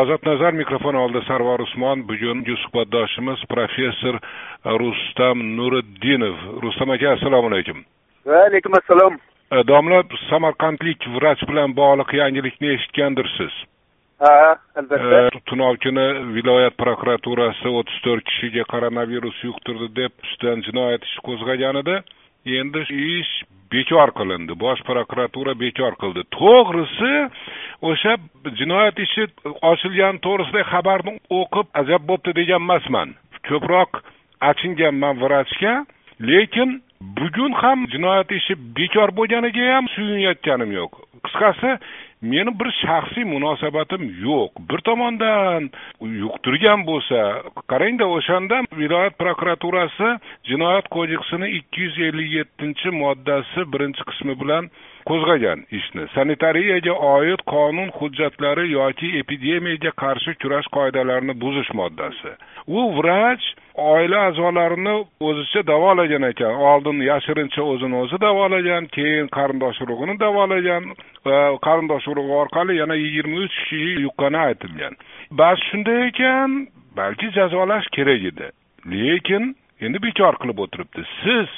ozod nazar mikrofon oldida sarvar usmon bugungi suhbatdoshimiz professor rustam nuriddinov rustam aka assalomu alaykum va alaykum assalom domla samarqandlik vrach bilan bog'liq yangilikni eshitgandirsiz ha albatta tunov kuni viloyat prokuraturasi o'ttiz to'rt kishiga koronavirus yuqtirdi deb ustidan jinoyat ishi qo'zg'agan edi endi ish bekor qilindi bosh prokuratura bekor qildi. To'g'risi o'sha jinoyat ishi ochilgani to'g'risidagi xabarni o'qib ajab bo'pti degan emasman. Ko'proq achinganman vrachga lekin bugun ham jinoyat ishi bekor bo'lganiga ham suyunayotganim yo'q. Qisqasi meni bir shaxsiy munosabatim yo'q. Bir tomondan yuqtirgan bo'lsa qarangda o'shanda viloyat prokuraturasi jinoyat kodeksini ikki yuz ellik yettinchi moddasi birinchi qismi bilan qo'zg'agan ishni. Sanitariyaga oid qonun hujjatlari yoki epidemiyaga qarshi kurash qoidalarini buzish moddasi. U vrach oila a'zolarini o'zicha davolagan ekan. Oldin yashirincha o'zini o'zi davolagan keyin qarindosh urug'ini davolagan va qarindosh urug'i orqali yana yigirma uch kishi yuqqani aytilgan. Bas shunday ekan balki jazolash kerak edi. Lekin endi bekor qilib o'tiribdi. Siz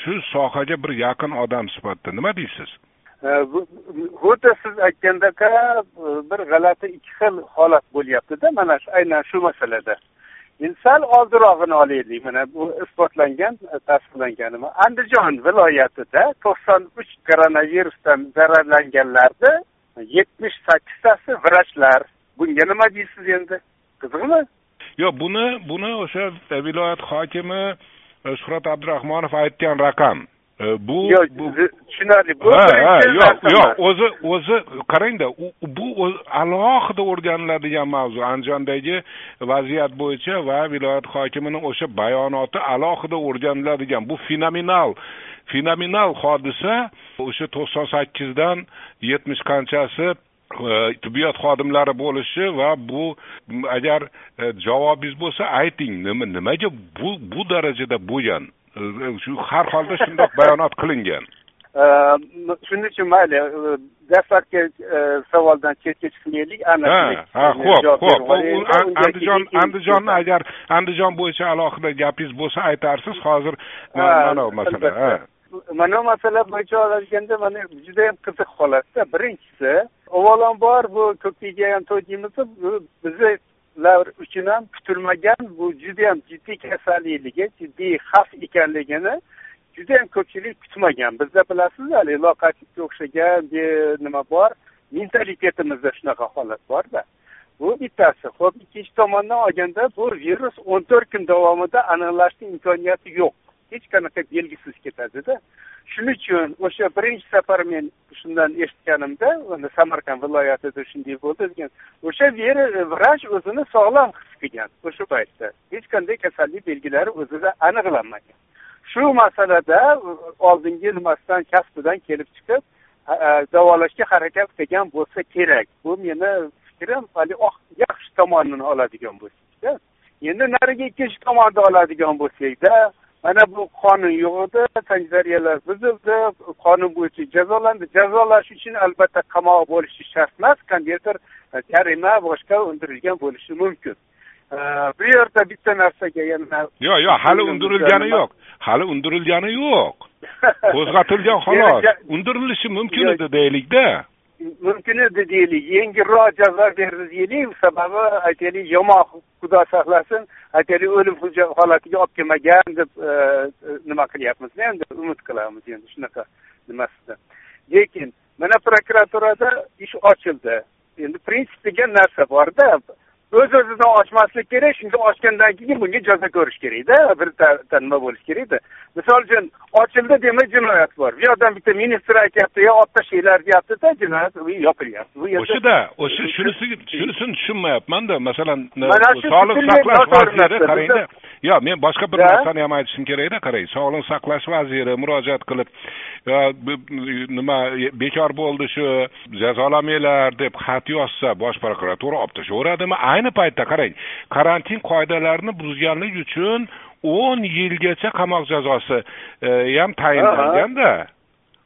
shu sohaga bir yaqin odam sifatida. Nima deysiz? Xuddi siz aytgandek bir g'alati ikki xil holat bo'lyaptida. Mana shu aynan shu masalada. Endi sal oldinrog'ini olaylik. Mana bu isbotlangan tasdiqlangan andijon viloyatida to'qson uch koronavirusdan zararlanganlarni yetmish sakkiztasi vrachlar. Bunga nima deysiz endi? Qiziqmi yo'q buni buni o'sha viloyat hokimi shuhrat abdurahmonov aytgan raqam. Bu yo'q tushunarli bu ha ha yo'q yo'q o'zi o'zi qarangda bu alohida o'rganiladigan mavzu. Andijondagi vaziyat bo'yicha va viloyat hokimini o'sha bayonoti alohida o'rganiladigan bu fenomenal fenomenal hodisa o'sha to'qson sakkizdan yetmish qanchasi tibbiyot xodimlari bo'lishi va bu agar javobingiz bo'lsa ayting nima nimaga bu bu darajada bo'lgan shu har holda shundoq bayonot qilingan shuning uchun mayli dastlabki savoldan chetga chiqmaylik ha ha ho'p ho'p andijon andijonni agar andijon bo'yicha alohida gapingiz bo'lsa aytarsiz hozir mana bu masala mana bu masala bo'yicha olganda mana judayam qiziq holatda. Birinchisi avvalambor bu ko'kiyga ham to'y deymiz bizni uchun ham kutilmagan bu judayam jiddiy kasallikligi jiddiy xavf ekanligini judayam ko'pchilik kutmagan. Bizda bilasiz haligi loqaydlikka o'xshagan nima bor mentalitetimizda shunaqa holat borda. Bu bittasi. Ho'p ikkinchi tomondan olganda bu virus o'n to'rt kun davomida aniqlashni imkoniyati yo'q. Hech qanaqa belgisiz ketadida. Shuning uchun o'sha birinchi safar men shundan eshitganimda samarqand viloyatida shunday bo'ldi degan o'sha e, vrach o'zini sog'lom his qilgan o'sha paytda. Hech qanday kasallik belgilari o'zida aniqlanmagan. Shu masalada e, oldingi nimasidan kasbidan kelib chiqib davolashga harakat qilgan bo'lsa kerak. Bu meni fikrim haligi yaxshi tomonini oladigan bo'lsakda endi narigi ikkinchi tomonni oladigan bo'lsakda mana bu qonun yo'q edi sanitariyalar buzildi. Qonun bo'yicha jazolandi. Jazolash uchun albatta qamoq bo'lishi shart emas qandaydir jarima boshqa undirilgan bo'lishi mumkin. Bu yerda bitta narsaga yana yo'q yo'q hali undirilgani yo'q. Hali undirilgani yo'q. Qo'zg'atilgan xolos. Undirilishi mumkin edi deylikda mumkin edi deylik. Yengilroq jazo berdi deylik. Sababi aytaylik yomon xudo saqlasin. Aytaylik o'lim holatiga olib kelmagan deb e, nima qilyapmizda endi? Umid qilamiz endi shunaqa nimasida. Lekin mana prokuraturada ish ochildi. Endi prinsip degan narsa borda. O'z o'zidan ochmaslik kerak shunda ochgandan keyin bunga jazo ko'rish kerakda bir nima bo'lishi kerakda misol uchun ochildi demak jinoyat bor. Bu yoqdan bitta ministr aytyapti yo olib tashlanglar deyaptida jinoyat yopilyapti bu yerda o'shada o'sha shunisi shunisini tushunmayapmanda masalan sog'liqni saqlash vaziri qarangda yo'q men boshqa bir narsani ham aytishim kerakda qarang sog'liqni saqlash vaziri murojaat qilib nima bekor bo'ldi shu jazolamanglar deb xat yozsa bosh prokuratura olib tashlayveradimi ayni paytda qarang karantin qoidalarini buzganlik uchun o'n yilgacha qamoq jazosi e, ham tayinlanganda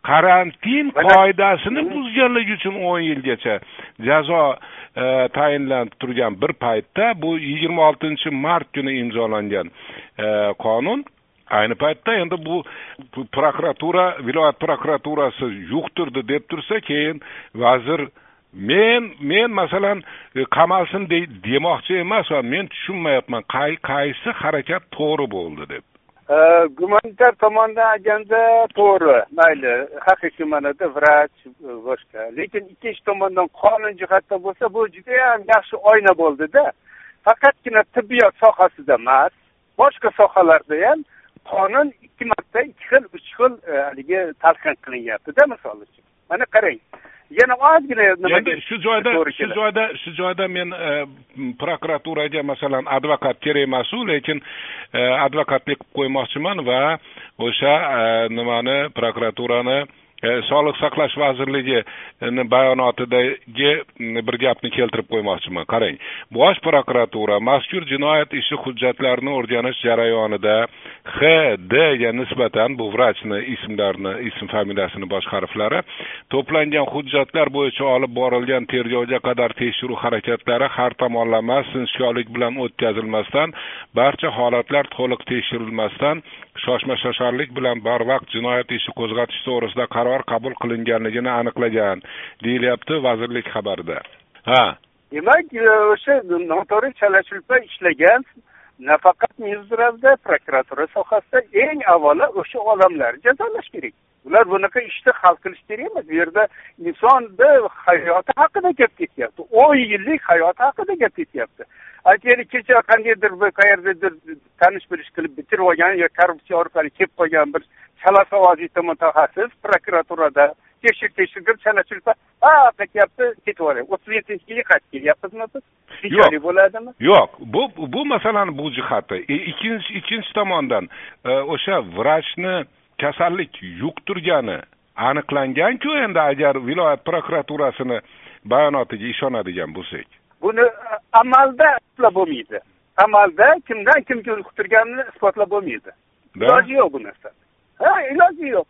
karantin qoidasini buzganligi uchun o'n yilgacha jazo e, tayinlanib turgan bir paytda bu yigirma oltinchi mart kuni imzolangan e, qonun. Ayni paytda endi bu prokuratura viloyat prokuraturasi yuqtirdi deb tursa keyin vazir men men masalan e, qamalsin demoqchi emasman men tushunmayapman qaysi harakat to'g'ri bo'ldi deb. E, gumanitar tomondan olganda to'g'ri mayli. Haqiqiy ma'noda vrach e, boshqa. Lekin ikkinchi tomondan qonun jihatdan bo'lsa bu judayam yaxshi oyna bo'ldida faqatgina tibbiyot sohasida emas boshqa sohalarda ham qonun ikki marta ikki xil uch xil haligi talqin qilinyaptida misol uchun. Mana qarang yana ozgina shu joyda shu joyda shu joyda men e, prokuraturaga masalan advokat kerak emasu lekin e, advokatlik qilib qo'ymoqchiman va o'sha e, nimani prokuraturani sog'liqni saqlash vazirligini bayonotidagi bir gapni keltirib qo'ymoqchiman. Qarang bosh prokuratura mazkur jinoyat ishi hujjatlarini o'rganish jarayonida h dga nisbatan bu vrachni ismlarini ism familiyasini bosh harflari to'plangan hujjatlar bo'yicha olib borilgan tergovga qadar tekshiruv harakatlari har tomonlama sinchkovlik bilan o'tkazilmasdan barcha holatlar to'liq tekshirilmasdan shoshma shosharlik bilan barvaqt jinoyat ishi qo'zg'atish to'g'risida qaror qabul qilinganligini aniqlagan deyilyapti vazirlik xabarida. Ha. Demak e, o'sha noto'g'ri chala chulpa ishlagan nafaqat mizravda prokuratura sohasida eng avvalo o'sha odamlarni jazolash kerak. Ular bunaqa ishni hal qilish kerak emas. Bu yerda insonni hayoti haqida gap ketyapti. O'n yillik hayoti haqida gap ketyapti. Aytaylik kecha qandaydir bir qayerdadir tanish bilish qilib bitirib olgan yo korrupsiya orqali kelib qolgan bir chalasavozita mutaxassis prokuraturada tekshir tekshir qilib chala chulpa ha qaytyapti ketib yuboradi o'ttiz yettinchi yilga qaytib kelyapmizmi biz yo'q bo'ladimi yo'q bu bu masalani bu jihati ikkinchi ikkinchi tomondan o'sha vrachni kasallik yuqtirgani aniqlanganku endi agar viloyat prokuraturasini bayonotiga ishonadigan bo'lsak buni amalda isbotlab bo'lmaydi amalda kimdan kimga yuqtirganini isbotlab bo'lmaydi iloji yo'q bu narsani ha iloji yo'q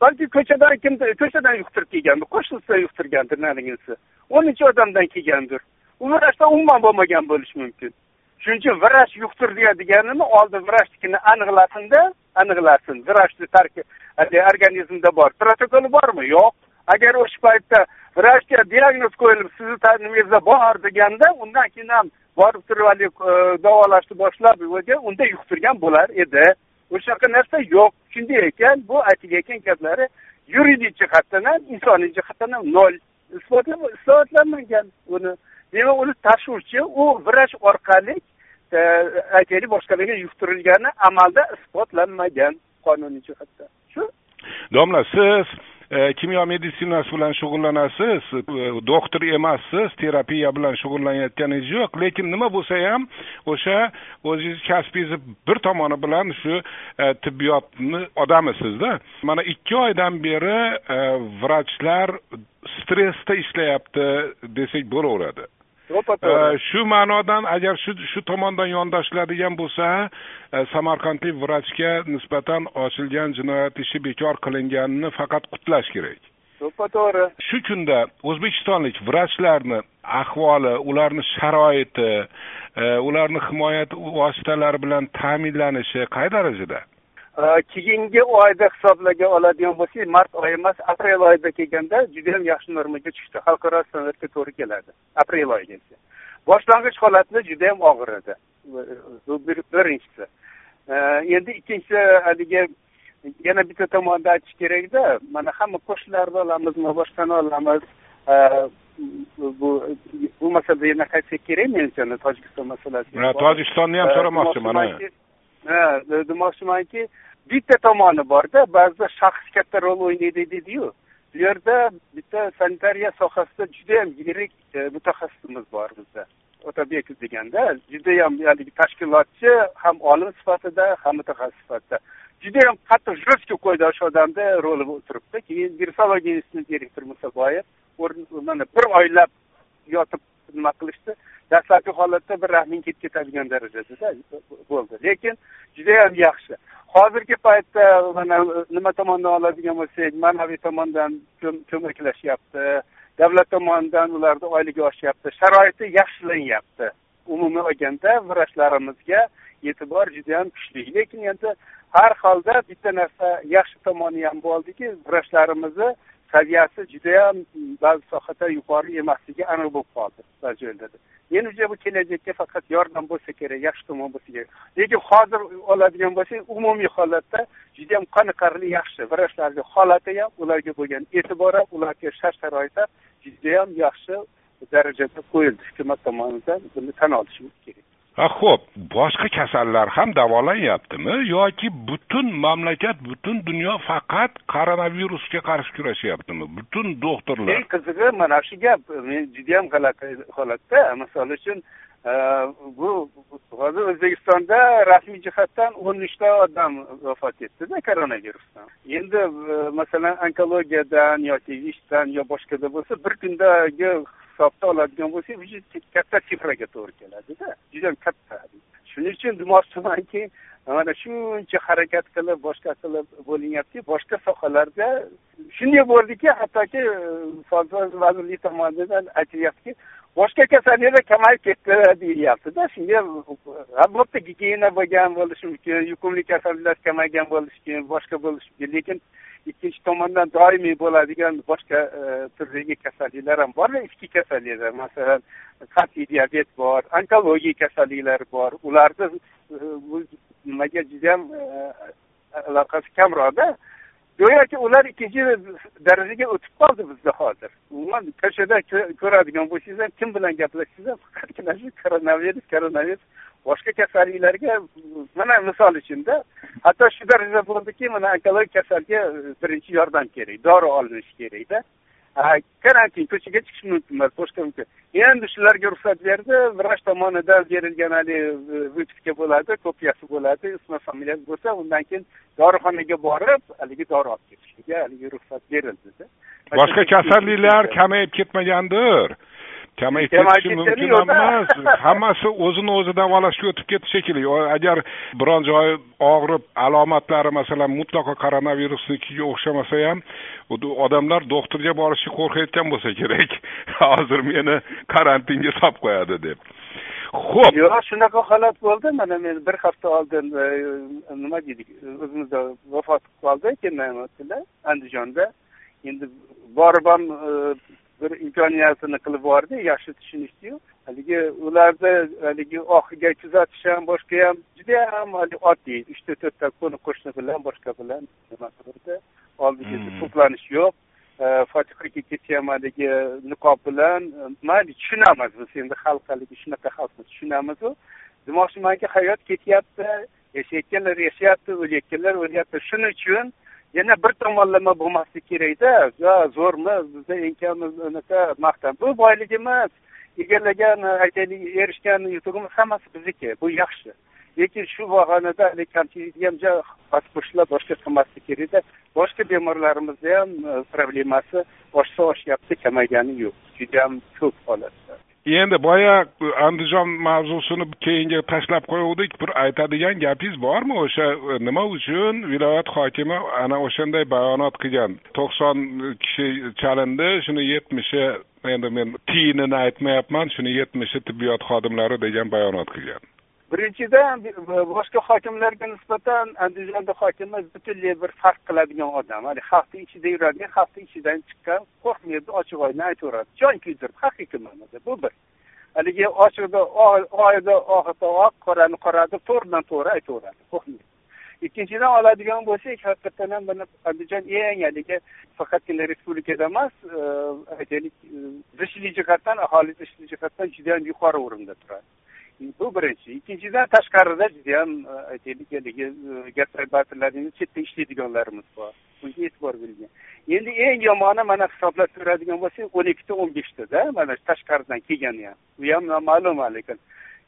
balki ko'chadan kim ko'chadan yuqtirib kelgandir qo'shnisidan yuqtirgandir narigisi. O'ninchi odamdan kelgandir. U vrachdan umuman bo'lmagan bo'lishi mumkin. Shuning uchun vrach yuqtirdi deganini oldin vrachnikini aniqlasinda aniqlasin. Vrachni tarki organizmda bor. Protokoli bormi? Yo'q. Agar o'sha paytda vrachga diagnoz qo'yilib sizni tanimingizda bor deganda undan keyin ham borib turib haligi e, davolashni boshlab unda yuqtirgan bo'lar edi. O'shanaqa narsa yo'q. Shunday ekan bu aytilayotgan gaplari yuridik jihatdan ham insoniy jihatdan ham nol isbotlanmagan. Uni demak uni tashuvchi u vrach orqali e, aytaylik boshqalarga yuqtirilgani amalda isbotlanmagan qonuniy jihatdan. Shu. Domla siz Eh, kimyo meditsinasi bilan shug'ullanasiz eh, doktor emassiz terapiya bilan shug'ullanayotganingiz yo'q. Lekin nima bo'lsa ham o'sha o'zingiz kasbingizni bir tomoni bilan shu eh, tibbiyotni odamisizda. Mana ikki oydan beri vrachlar stressda ishlayapti desak bo'laveradi. Shu ma'nodan agar shu shu tomondan yondashiladigan bo'lsa e, samarqandlik vrachga nisbatan ochilgan jinoyat ishi bekor qilinganini faqat qutlash kerak. To'ppa to'g'ri shu kunda o'zbekistonlik vrachlarni ahvoli ularni sharoiti e, ularni himoya vositalari bilan ta'minlanishi qay darajada keyingi oyda hisoblagan oladigan bo'lsak mart oyi emas aprel oyida kelganda judayam yaxshi normaga tushdi xalqaro standartga to'g'ri keladi. Aprel oyigacha boshlang'ich holatda judayam og'ir edi. Bu birinchisi. Endi ikkinchisi haligi yana bitta tomonda aytish kerakda mana hamma qo'shnilarni olamizmi boshqani olamiz. Bu bu masalada yana qaytsak kerak menimcha tojikiston masalasiga tojikistonni ham so'ramoqchiman demoqchimanki bitta tomoni borda ba'zida shaxs katta rol o'ynaydi deydiyu bu yerda bitta sanitariya sohasida judayam yirik e, mutaxassisimiz bor bizda. Otabekov deganda judayam haligi tashkilotchi ham olim sifatida ham mutaxassis sifatida. Judayam qattiq жесткий qo'ydi o'sha odamni roli turibdi keyin virusologiya instituti direktori musaboyev mana bir oylab yotib nima qilishdi? Dastlabki holatda bir rahming ketib ketadigan darajada bo'ldi. Lekin judayam yaxshi. Hozirgi paytda mana nima tomondan oladigan bo'lsak ma'naviy tomondan ko'maklashyapti davlat tomonidan ularni oyligi oshyapti sharoiti yaxshilanyapti umuman olganda vrachlarimizga e'tibor judayam kuchli. Lekin endi har holda bitta narsa yaxshi tomoni ham bo'ldiki vrachlarimizni saviyasi judayam ba'zi sohada yuqori emasligi aniq bo'lib qoldi ba'zi joylarda. Menimcha bu kelajakka faqat yordam bo'lsa kerak yaxshi tomon bo'lsa kerak. Lekin hozir oladigan bo'lsak umumiy holatda judayam qoniqarli yaxshi vrachlarni holati ham ularga bo'lgan e'tibor ham ularga shart sharoit ham judayam yaxshi darajada qo'yildi. Hukumat tomonidan buni tan olishimiz kerak. Ho'p boshqa kasallar ham davolanyaptimi yoki butun mamlakat butun dunyo faqat koronavirusga qarshi kurashyaptimi? Butun doktorlar eng qizig'i mana shu gap men judayam g'alati holatda. Misol uchun e, bu hozir o'zbekistonda rasmiy jihatdan o'n uchta odam vafot etdida koronavirusdan. Endi e, masalan onkologiyadan yoki ishdan yo boshqada bo'lsa bir kundagi hisobda oladigan bo'lsak уже katta sifraga to'g'ri keladida juda katta. Shuning uchun demoqchimanki mana shuncha harakat qilib boshqa qilib bo'linyapti. Boshqa sohalarda shunday bo'ldiki hattoki e, sog'liqni vazirligi tomonidan aytilyaptiki boshqa kasalliklar kamayib ketdi deyilyaptida shunga albatta gigiyena bo'lgan bo'lishi mumkin yuqumli kasalliklar kamaygan bo'lishi mumkin boshqa bo'lishi mumkin. Lekin ikkinchi tomondan doimiy bo'ladigan boshqa e, turdagi kasalliklar ham bor ichki kasalliklar. Masalan qat'iy diabet bor onkologik kasalliklar bor. Ularni e, bu nimaga judayam e, aloqasi kamroqda. Go'yoki ular ikkinchi darajaga o'tib qoldi bizda hozir. Umuman ko'chada ko'radigan bo'lsangiz ham kim bilan gaplashsangiz ham faqatgina shu koronavirus koronavirus boshqa kasalliklarga mana misol uchunda hatto shu darajada bo'ldiki mana onkologik kasalga birinchi yordam kerak dori olinishi kerakda karantin ko'chaga chiqish mumkin emas boshqa mumkin. Endi shularga ruxsat berdi vrach tomonidan berilgan haligi выписка bo'ladi kopiyasi bo'ladi ismi familiyasi bo'lsa undan keyin dorixonaga borib haligi dori olib ketishga haligi ruxsat berildi boshqa kasalliklar kamayib ketmagandir kamayib ketishi mumkin emas hammasi o'zini o'zi davolashga o'tib ketdi shekilli agar biron joyi og'rib alomatlari masalan mutlaqo koronavirusnikiga o'xshamasa ham odamlar doktorga borishga qo'rqayotgan bo'lsa kerak. Hozir meni karantinga solib qo'yadi deb. Ho'p yo'q shunaqa holat bo'ldi. Mana men bir hafta oldin e, nima deydik o'zimizda vafot qilib qoldi andijonda. Endi borib ham e, bir imkoniyatini qilib yubordi yaxshi tushunishdiyu. Haligi ularni haligi oxiga kuzatish ham boshqa ham judayam oddiy uchta to'rtta qo'ni qo'shni bilan boshqa bilan nima qilibdi oldiga hmm. to'planish yo'q. Fotihaga ketsa ham haligi niqob bilan mayli tushunamiz biz endi xalq haligi shunaqa xalqni tushunamizu. Demoqchimanki hayot ketyapti yashayotganlar yashayapti o'layotganlar o'lyapti shuning uchun yana bir tomonlama bo'lmasligi kerakda yo zo'rmi bizda eng kam unaqa maqtan. Bu boyligimiz egallagan aytaylik erishgan yutug'imiz hammasi bizniki bu yaxshi. Lekin shu bahonada haligi kamchilikni ham bosib boshqa qilmaslik kerakda boshqa bemorlarimizni ham e, problemasi oshsa oshyapti kamaygani yo'q. Judayam ko'p holatda. Endi boya andijon mavzusini keyinga tashlab qo'yuvdik. Bir aytadigan gapingiz bormi? O'sha e, nima uchun viloyat hokimi ana o'shanday bayonot qilgan? To'qson kishi chalindi shuni yetmishi endi men tiyinini aytmayapman shuni yetmishi tibbiyot xodimlari degan bayonot qilgan. Birinchidan boshqa hokimlarga nisbatan andijonda hokimi butunlay bir farq qiladigan odam. Haligi xalqni ichida yuradigan xalqni ichidan chiqqan qo'rqmaydi ochiq oyna aytaveradi. Jon kuydirib haqiqiy ma'noda bu bir. Haligi ochiqda oyda oxida oq qorani qora deb to'g'ridan to'g'ri aytaveradi qo'rqmaydi ikkinchidan oladigan bo'lsak haqiqatdan ham buni andijon eng haligi faqatgina respublikada emas e, aytaylik e, zichlik jihatdan aholi zichligi jihatdan judayam yuqori o'rinda turadi. Bu birinchi. Ikkinchidan tashqarida judayam e, aytaylik haligi e, gastarbajlarning chetda ishlaydiganlarimiz bor. Bunga e'tibor berilgan endi eng yomoni mana hisoblab ko'radigan bo'lsak o'n ikkita o'n beshtada mana tashqaridan kelgani ham. U ham noma'lum lekin.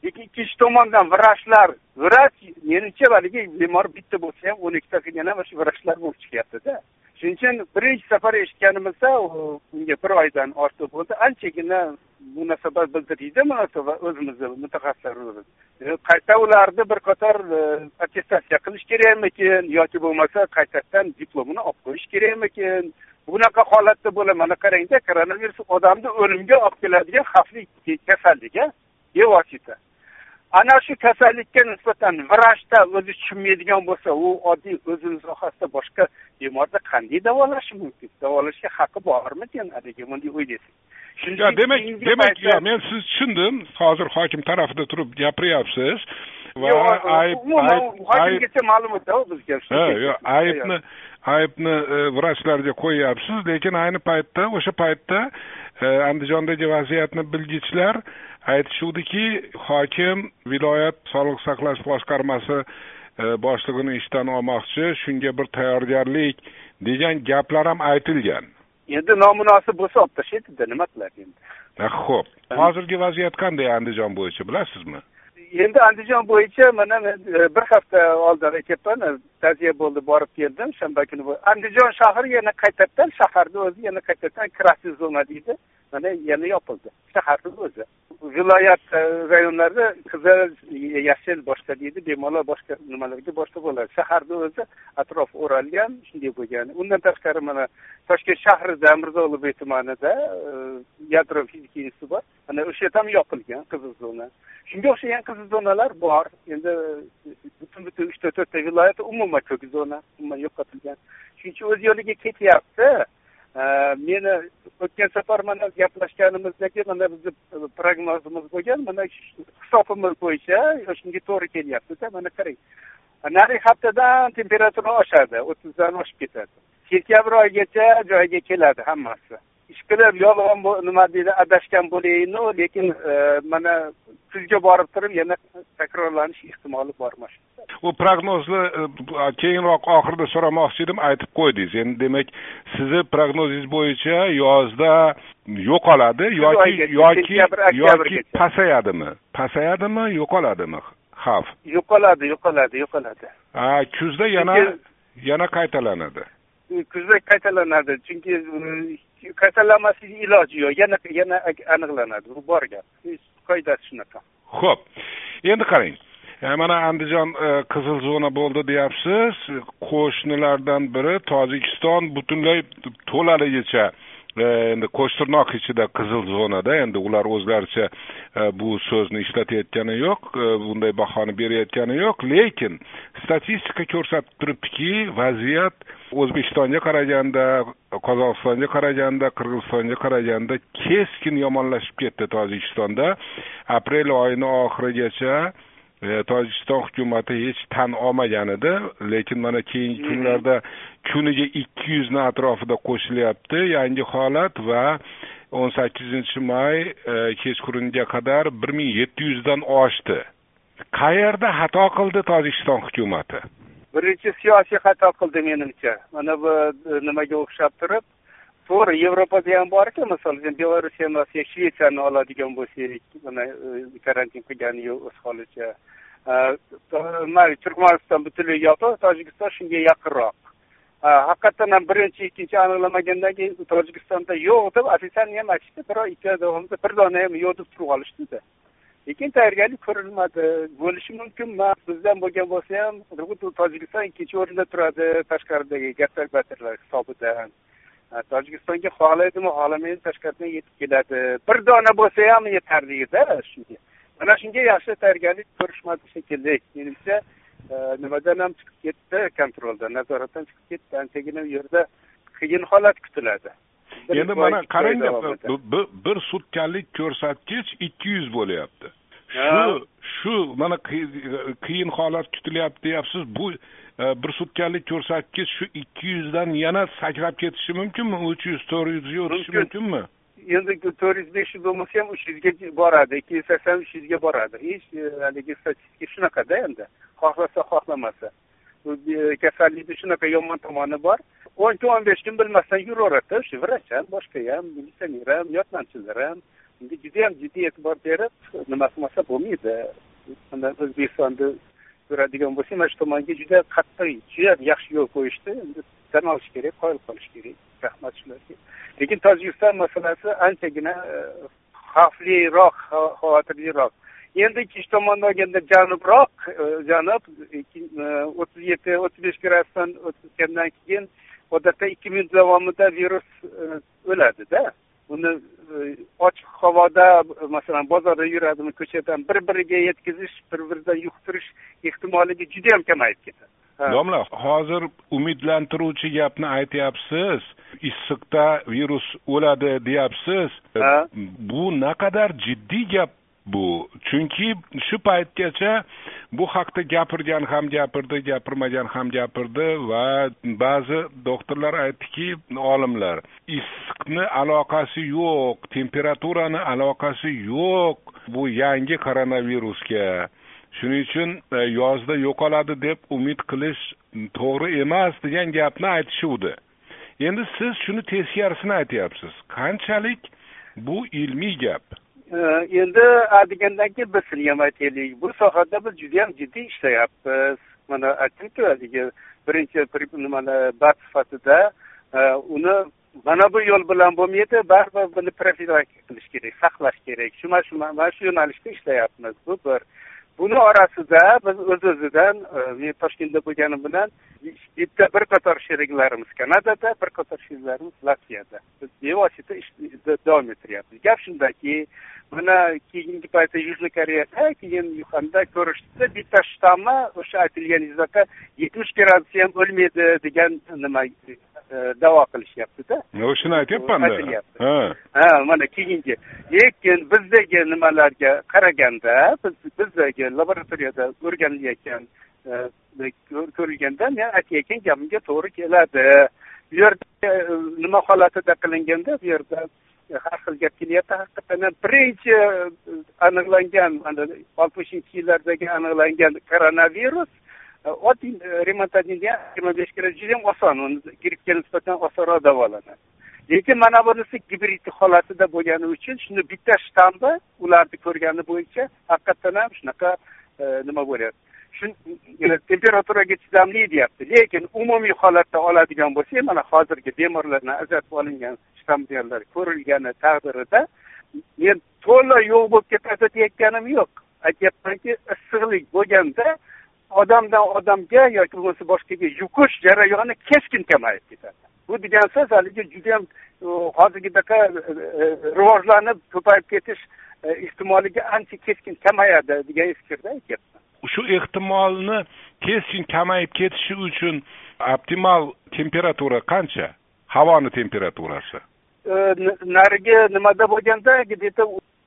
Lekin ikkinchi tomondan vrachlar vrach menimcha haligi bemor bitta bo'lsa ham o'n ikkita qilgan ham shu vrachlar bo'lib chiqyaptida. Shuning uchun birinchi safar eshitganimizda unga bir oydan ortiq bo'ldi. Anchagina munosabat bildirdikda munosabat o'zimizni mutaxassislarimiz. Qayta ularni bir qator e, attestatsiya qilish kerakmikin yoki bo'lmasa qaytadan diplomini olib qo'yish kerakmikin? Bunaqa holatda bo'la mana qarangda koronavirus odamni o'limga olib keladigan xavfli kasallik a bevosita ana shu kasallikka nisbatan vrachda o'zi tushunmaydigan bo'lsa u oddiy o'zini sohasida boshqa bemorni qanday davolashi mumkin? Davolashga haqqi bormikin haligi bunday o'ylaysiz. Demak demak men sizni tushundim. Hozir hokim tarafida turib gapiryapsiz va ayb hokimgacha ma'lumotda bizga ha yo'q aybni aybni e, vrachlarga qo'yyapsiz lekin ayni paytda o'sha paytda e, andijondagi vaziyatni bilgichlar aytishuvdiki hokim viloyat sog'liqni saqlash boshqarmasi e, boshlig'ini ishdan olmoqchi shunga bir tayyorgarlik degan gaplar ham aytilgan. Endi nomunosib bo'lsa olib tashlaydida nima qiladi endi. Ho'p hozirgi vaziyat qanday andijon bo'yicha bilasizmi endi andijon bo'yicha mana men e, bir hafta oldin aytyapman e, ta'ziya bo'ldi borib keldim shanba kuni andijon shahri yana qaytadan shaharni o'zi yana qaytadan красный zona deydi. Mana yana yopildi. Shaharni o'zi. Viloyat e, rayonlarda qizil yashil boshqa deydi bemalol boshqa nimalarga boshqa bo'ladi. Shaharni o'zi atrofi o'ralgan shunday bo'lgan undan tashqari mana toshkent shahrida mirzo ulug'bek tumanida yadro fizika instituti bor. Mana o'sha yerda ham yopilgan qizil zona shunga o'xshagan qizil zonalar bor endi e, butun butun uchta to'rtta viloyat umuman ko'k zona. Umuman yo'qotilgan shuning uchun o'z yo'liga ketyapti meni o'tgan safar mana gaplashganimizdagi mana bizni e, prognozimiz bo'lgan mana hisobimiz bo'yicha shunga to'g'ri kelyaptida mana qarang narigi haftadan temperatura oshadi o'ttizdan oshib ketadi sentyabr oyigacha joyiga keladi hammasi. Ishqilib yolg'on nima deydi adashgan bo'layinu lekin e, mana kuzga borib turib yana takrorlanish ehtimoli bor mana shu u prognozni e, keyinroq oxirida so'ramoqchi edim aytib qo'ydingiz. Endi demak sizni prognozingiz bo'yicha yozda yo'qoladi yoki yoki yoki pasayadimi? Pasayadimi yo'qoladimi? Xavf. Yo'qoladi yo'qoladi yo'qoladi. Ha kuzda yana yana qaytalanadi. Kuzda qaytalanadi chunki e, kasallanmaslik iloji yo'q. Yana yana aniqlanadi. Bu bor gap. Qoidasi shunaqa. Ho'p endi qarang. E, mana andijon e, qizil zona bo'ldi deyapsiz. Qo'shnilardan biri tojikiston butunlay to'laligicha E, endi qo'shtirnoq ichida qizil zonada endi ular o'zlaricha e, bu so'zni ishlatayotgani yo'q e, bunday bahoni berayotgani yo'q lekin statistika ko'rsatib turibdiki vaziyat o'zbekistonga qaraganda qozog'istonga qaraganda qirg'izistonga qaraganda keskin yomonlashib ketdi tojikistonda. Aprel oyini oxirigacha tojikiston hukumati hech tan olmagan edi lekin mana keyingi kunlarda kuniga ikki yuzni atrofida qo'shilyapti yangi holat va o'n sakkizinchi may e, kechqurunga qadar bir ming yetti yuzdan oshdi. Qayerda xato qildi tojikiston hukumati? Birinchi siyosiy xato qildi menimcha. Mana bu e, nimaga o'xshab turib to'g'ri yevropada ham borku misol uchun belorussiya emas shvetsiyani oladigan bo'lsak mana e, karantin qilgani yo'q o'z holicha. E, Turkmaniston butunlay yopiq tojikiston shunga yaqinroq. E, haqiqatdan ham birinchi ikkinchi aniqlamagandan keyin tojikistonda yo'q deb ofitsialni ham aytishdi bir oy ikki oy davomida bir dona ham yo'q deb turib olishdida lekin tayyorgarlik ko'rilmadi bo'lishi mumkin emas bizdan bo'lgan bo'lsa ham tojikiston ikkinchi o'rinda turadi tashqaridagi gaplar batarlar hisobidan. Tojikistonga xohlaydimi xohlamaydi tashqaridan yetib keladi. Bir dona bo'lsa ham yetarlida shunga. Mana shunga yaxshi tayyorgarlik ko'rishmadi shekilli. Menimcha nimadan ham chiqib ketdi? Kontroldan nazoratdan chiqib ketdi. Anchagina u yerda qiyin holat kutiladi. Endi mana qarangda bir sutkalik ko'rsatkich ikki yuz bo'lyapti. Shu shu mana qiyin holat kutilyapti deyapsiz. Bu e, bir sutkalik ko'rsatkich shu ikki yuzdan yana sakrab ketishi mumkinmi? Uch yuz to'rt yuzga o'tishi mumkinmi? Endi to'rt yuz besh yuz bo'lmasa ham uch yuzga boradi ikki yuz sakson uch yuzga boradi. Hech e, haligi statistika shunaqada endi. Xohlasa xohlamasa. E, kasallikni shunaqa yomon tomoni bor. O'n kun o'n besh kun bilmasdan yuraveradida o'sha vrach ham boshqa ham militsioner ham yordamchilar ham. Unga judayam jiddiy e'tibor berib nima qilmasa bo'lmaydi. O'zbekistonni ko'radigan bo'lsa mana shu tomonga juda qattiq juda yaxshi yo'l qo'yishdi. Endi tan olish kerak qoyil qolish kerak. Rahmat shularga lekin tojikiston masalasi anchagina e, xavfliroq xavotirliroq. Endi ikkinchi tomondan olganda janubroq e, janub e, o'ttiz yetti o'ttiz besh gradusdan o'tgandan keyin odatda ikki minut davomida virus o'ladida. Uni ochiq havoda masalan bozorda yuradimi ko'chadan bir biriga yetkazish bir biridan yuqtirish ehtimolligi judayam kamayib ketadi. Domla hozir umidlantiruvchi gapni aytyapsiz issiqda virus o'ladi deyapsiz. Bu naqadar jiddiy gap bu. Chunki shu paytgacha bu haqda gapirgan ham gapirdi gapirmagan ham gapirdi va ba'zi doktorlar aytdiki olimlar issiqni aloqasi yo'q temperaturani aloqasi yo'q bu yangi koronavirusga. Shuning uchun e, yozda yo'qoladi deb umid qilish to'g'ri emas degan gapni aytishuvdi. Endi siz shuni teskarisini aytyapsiz. Qanchalik bu ilmiy gap? Endi degandan keyin biz sizga ham aytaylik bu sohada biz judayam jiddiy ishlayapmiz. Mana aytdimku haligi birinchi nimani band sifatida e, uni mana bu yo'l bilan bo'lmaydi baribir buni profilaktika qilish kerak saqlash kerak. Shu mana shu mana shu yo'nalishda ishlayapmiz. Bu bir. Buni orasida biz o'z o'zidan e, men toshkentda bo'lganim bilan bitta bir qator sheriklarimiz kanadada bir qator sheriklarimiz latviyada. Biz bevosita davom ettiryapmiz. Gap shundaki mana keyingi paytda южный koreyada keyin uxanda ko'rishdi bitta shtammi o'sha aytilganingizdaqa yetmish gradusda ham o'lmaydi degan nima davo qilishyaptida. O'shani aytyapmanda aytilyapti. Ha. Mana keyingi. Lekin bizdagi nimalarga qaraganda biz bizdagi laboratoriyada o'rganilayotgan e, ko'rilganda men aytayotgan gapimga to'g'ri keladi. Bu yerda e, nima holatida qilinganda bu yerda har xil gap kelyapti. Haqiqatdan birinchi e, aniqlangan oltmishinchi yillardagi aniqlangan koronavirus e, oddiy e, yigirma besh kira judayam oson uni grippga nisbatan osonroq davolanadi lekin mana bunisi gibrid holatida bo'lgani uchun shuni bitta shtammi ularni ko'rgani bo'yicha haqiqatdan ham shunaqa nima bo'lyapti shu temperaturaga chidamli deyapti lekin umumiy holatda oladigan bo'lsak mana hozirgi bemorlardan ajratib olingan shtammlar ko'rilgani taqdirida men to'la yo'q bo'lib ketadi deyayotganim yo'q aytyapmanki issiqlik bo'lganda odamdan odamga yoki bo'lmasa boshqaga yuqish jarayoni keskin kamayib ketadi. Bu degan so'z haligi judayam hozirgidaqa e, e, rivojlanib ko'payib ketish e, ehtimolligi ancha keskin kamayadi degan fikrda aytyapman shu ehtimolni keskin kamayib ketishi uchun optimal temperatura qancha? Havoni temperaturasi? Narigi nimada bo'lganda где то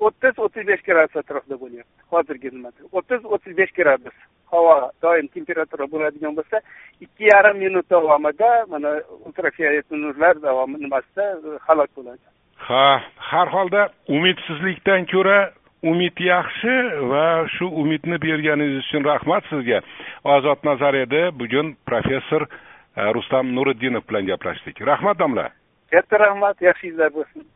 o'ttiz o'ttiz besh gradus atrofida bo'lyapti hozirgi nimada o'ttiz o'ttiz besh gradus havo doim temperatura bo'ladigan bo'lsa ikki yarim minut davomida mana ultrafiolet nurlar davomi nimasida halok bo'ladi. Ha har holda umidsizlikdan ko'ra umid yaxshi va shu umidni berganingiz uchun rahmat sizga. Ozod edi bugun professor e, rustam nuriddinov bilan gaplashdik. Rahmat domla. Katta rahmat yaxshi yillar bo'lsin